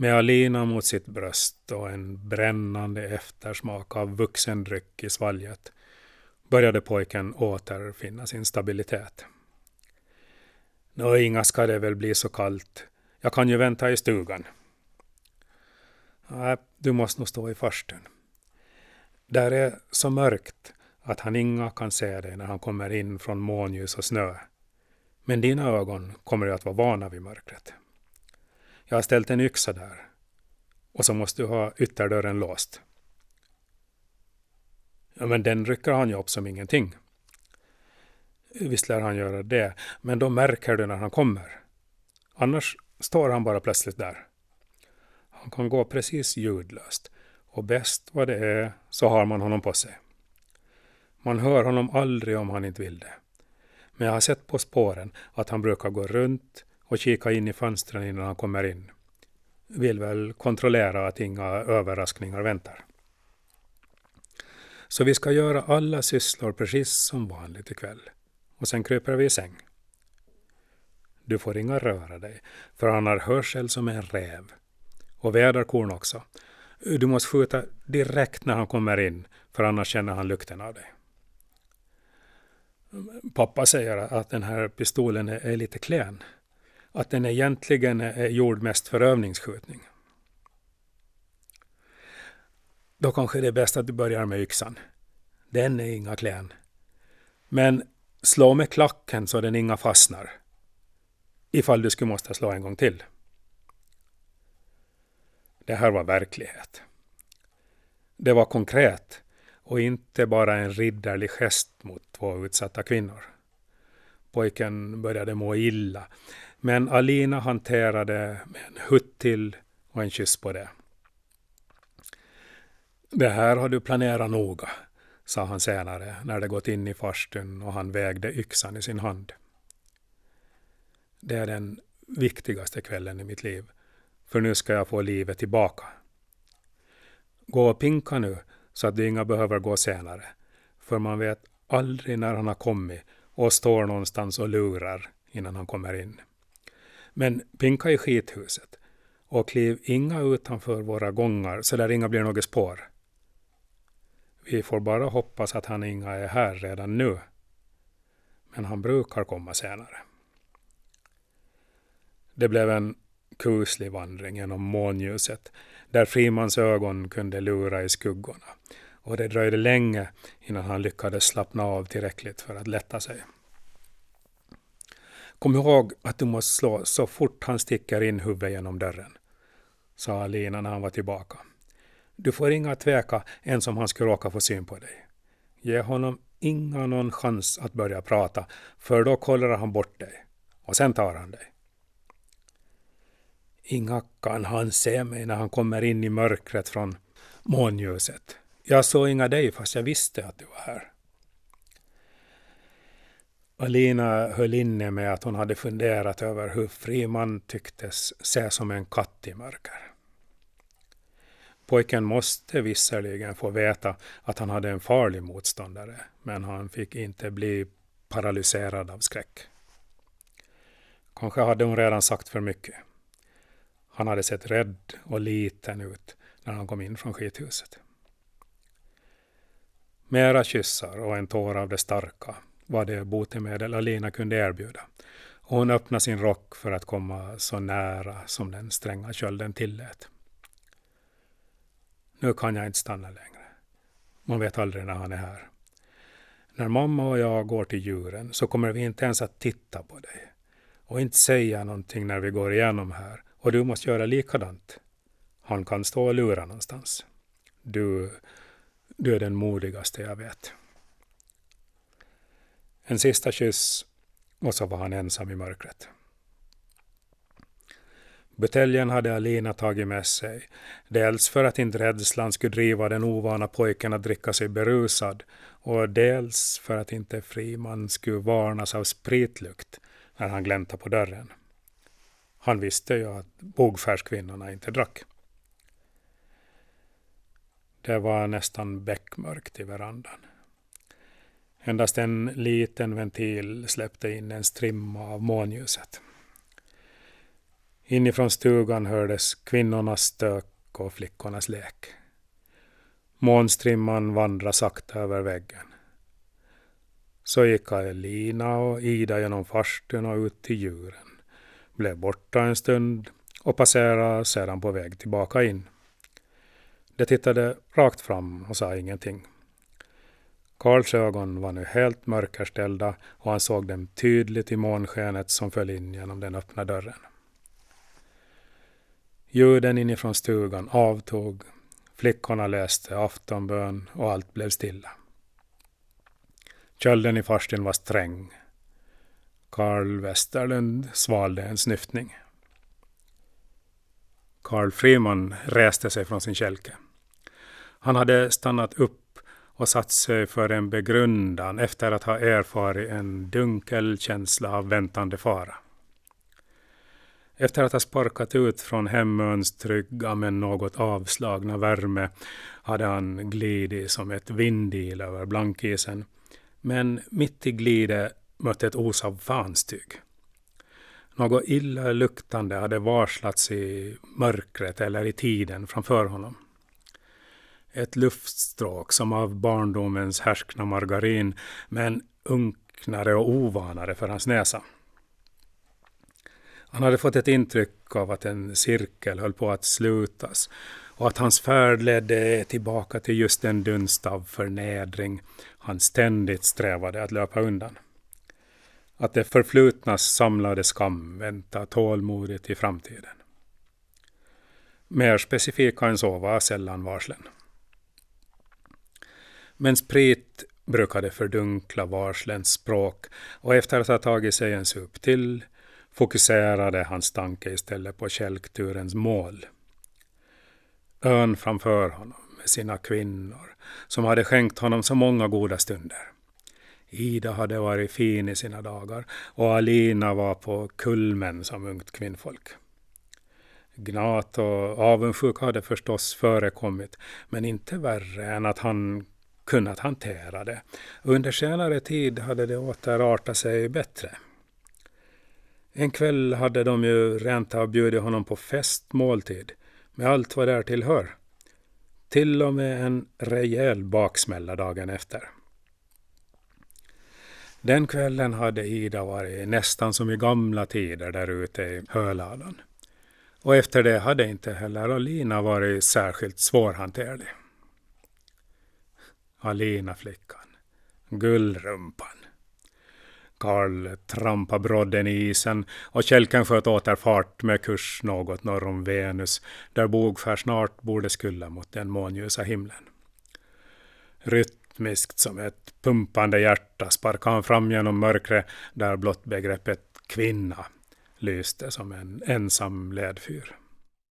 Med Alina mot sitt bröst och en brännande eftersmak av vuxendryck i svalget började pojken återfinna sin stabilitet. Nå, inga ska det väl bli så kallt. Jag kan ju vänta i stugan. Nej, du måste nog stå i farstun. Där är så mörkt att han inga kan se dig när han kommer in från månljus och snö. Men dina ögon kommer ju att vara vana vid mörkret. Jag har ställt en yxa där. Och så måste du ha ytterdörren låst. Ja, men den rycker han ju upp som ingenting. Visst lär han göra det, men då märker du när han kommer. Annars står han bara plötsligt där. Han kan gå precis ljudlöst och bäst vad det är så har man honom på sig. Man hör honom aldrig om han inte vill det. Men jag har sett på spåren att han brukar gå runt och kika in i fönstren innan han kommer in. Vill väl kontrollera att inga överraskningar väntar. Så vi ska göra alla sysslor precis som vanligt ikväll. Och sen kryper vi i säng. Du får inga röra dig, för han har hörsel som en räv. Och väderkorn också. Du måste skjuta direkt när han kommer in, för annars känner han lukten av dig. Pappa säger att den här pistolen är lite klen. Att den egentligen är gjord mest för övningsskjutning. Då kanske det är bäst att du börjar med yxan. Den är inga klen. Men slå med klacken så den inga fastnar. Ifall du skulle måste slå en gång till. Det här var verklighet. Det var konkret och inte bara en ridderlig gest mot två utsatta kvinnor. Pojken började må illa, men Alina hanterade med en hutt till och en kyss på det. Det här har du planerat noga, sa han senare när det gått in i farstun och han vägde yxan i sin hand. Det är den viktigaste kvällen i mitt liv, för nu ska jag få livet tillbaka. Gå och pinka nu, så att du inga behöver gå senare, för man vet aldrig när han har kommit och står någonstans och lurar innan han kommer in. Men pinka i skithuset och kliv inga utanför våra gångar så där inga blir något spår. Vi får bara hoppas att han inga är här redan nu. Men han brukar komma senare. Det blev en kuslig vandring genom månljuset där Frimans ögon kunde lura i skuggorna och det dröjde länge innan han lyckades slappna av tillräckligt för att lätta sig. Kom ihåg att du måste slå så fort han sticker in huvudet genom dörren, sa Alina när han var tillbaka. Du får inga tveka ens om han skulle råka få syn på dig. Ge honom inga någon chans att börja prata, för då kollar han bort dig. Och sen tar han dig. Inga kan han se mig när han kommer in i mörkret från månljuset. Jag såg inga dig fast jag visste att du var här. Alina höll inne med att hon hade funderat över hur Friman tycktes se som en katt i mörker. Pojken måste visserligen få veta att han hade en farlig motståndare, men han fick inte bli paralyserad av skräck. Kanske hade hon redan sagt för mycket. Han hade sett rädd och liten ut när han kom in från skithuset. Mera kyssar och en tår av det starka var det botemedel Alina kunde erbjuda. Och hon öppnade sin rock för att komma så nära som den stränga kölden tillät. Nu kan jag inte stanna längre. Man vet aldrig när han är här. När mamma och jag går till djuren så kommer vi inte ens att titta på dig. Och inte säga någonting när vi går igenom här. Och du måste göra likadant. Han kan stå och lura någonstans. Du, du är den modigaste jag vet. En sista kyss och så var han ensam i mörkret. Buteljen hade Alina tagit med sig, dels för att inte rädslan skulle driva den ovana pojken att dricka sig berusad och dels för att inte Friman skulle varnas av spritlukt när han gläntade på dörren. Han visste ju att bogfärskvinnorna inte drack. Det var nästan beckmörkt i verandan. Endast en liten ventil släppte in en strimma av månljuset. Inifrån stugan hördes kvinnornas stök och flickornas lek. Månstrimman vandrade sakta över väggen. Så gick Elina och Ida genom farstun och ut till djuren, blev borta en stund och passerade sedan på väg tillbaka in. De tittade rakt fram och sa ingenting. Karls ögon var nu helt mörkerställda och han såg dem tydligt i månskenet som föll in genom den öppna dörren. Ljuden inifrån stugan avtog, flickorna läste aftonbön och allt blev stilla. Kölden i farstun var sträng. Karl Westerlund svalde en snyftning. Karl Friman reste sig från sin kälke. Han hade stannat upp och satt sig för en begrundan efter att ha erfarit en dunkel känsla av väntande fara. Efter att ha sparkat ut från hemöns trygga men något avslagna värme hade han glidit som ett vindil över blankisen. Men mitt i glidet mötte ett os av vanstyg. Något illaluktande hade varslats i mörkret eller i tiden framför honom. Ett luftstråk som av barndomens härskna margarin, men unknare och ovanare för hans näsa. Han hade fått ett intryck av att en cirkel höll på att slutas och att hans färd ledde tillbaka till just den dunst av förnedring han ständigt strävade att löpa undan. Att det förflutnas samlade skam väntar tålmodigt i framtiden. Mer specifika än så var sällan varslen. Men sprit brukade fördunkla varslens språk och efter att ha tagit sig en sup till fokuserade hans tanke istället på kälkturens mål. Ön framför honom med sina kvinnor som hade skänkt honom så många goda stunder. Ida hade varit fin i sina dagar och Alina var på kulmen som ungt kvinnfolk. Gnat och avundsjuka hade förstås förekommit, men inte värre än att han kunnat hantera det. Under senare tid hade det återartat sig bättre. En kväll hade de ju rent av bjudit honom på festmåltid med allt vad därtill hör. Till och med en rejäl baksmälla dagen efter. Den kvällen hade Ida varit nästan som i gamla tider där ute i höladan. Och efter det hade inte heller Alina varit särskilt svårhanterlig. Alina-flickan, gullrumpan. Karl trampade brodden i isen och kälken sköt åter fart med kurs något norr om Venus, där Bogskär snart borde skulla mot den månljusa himlen. Rytmiskt som ett pumpande hjärta sparkade han fram genom mörkret där blott begreppet kvinna lyste som en ensam ledfyr.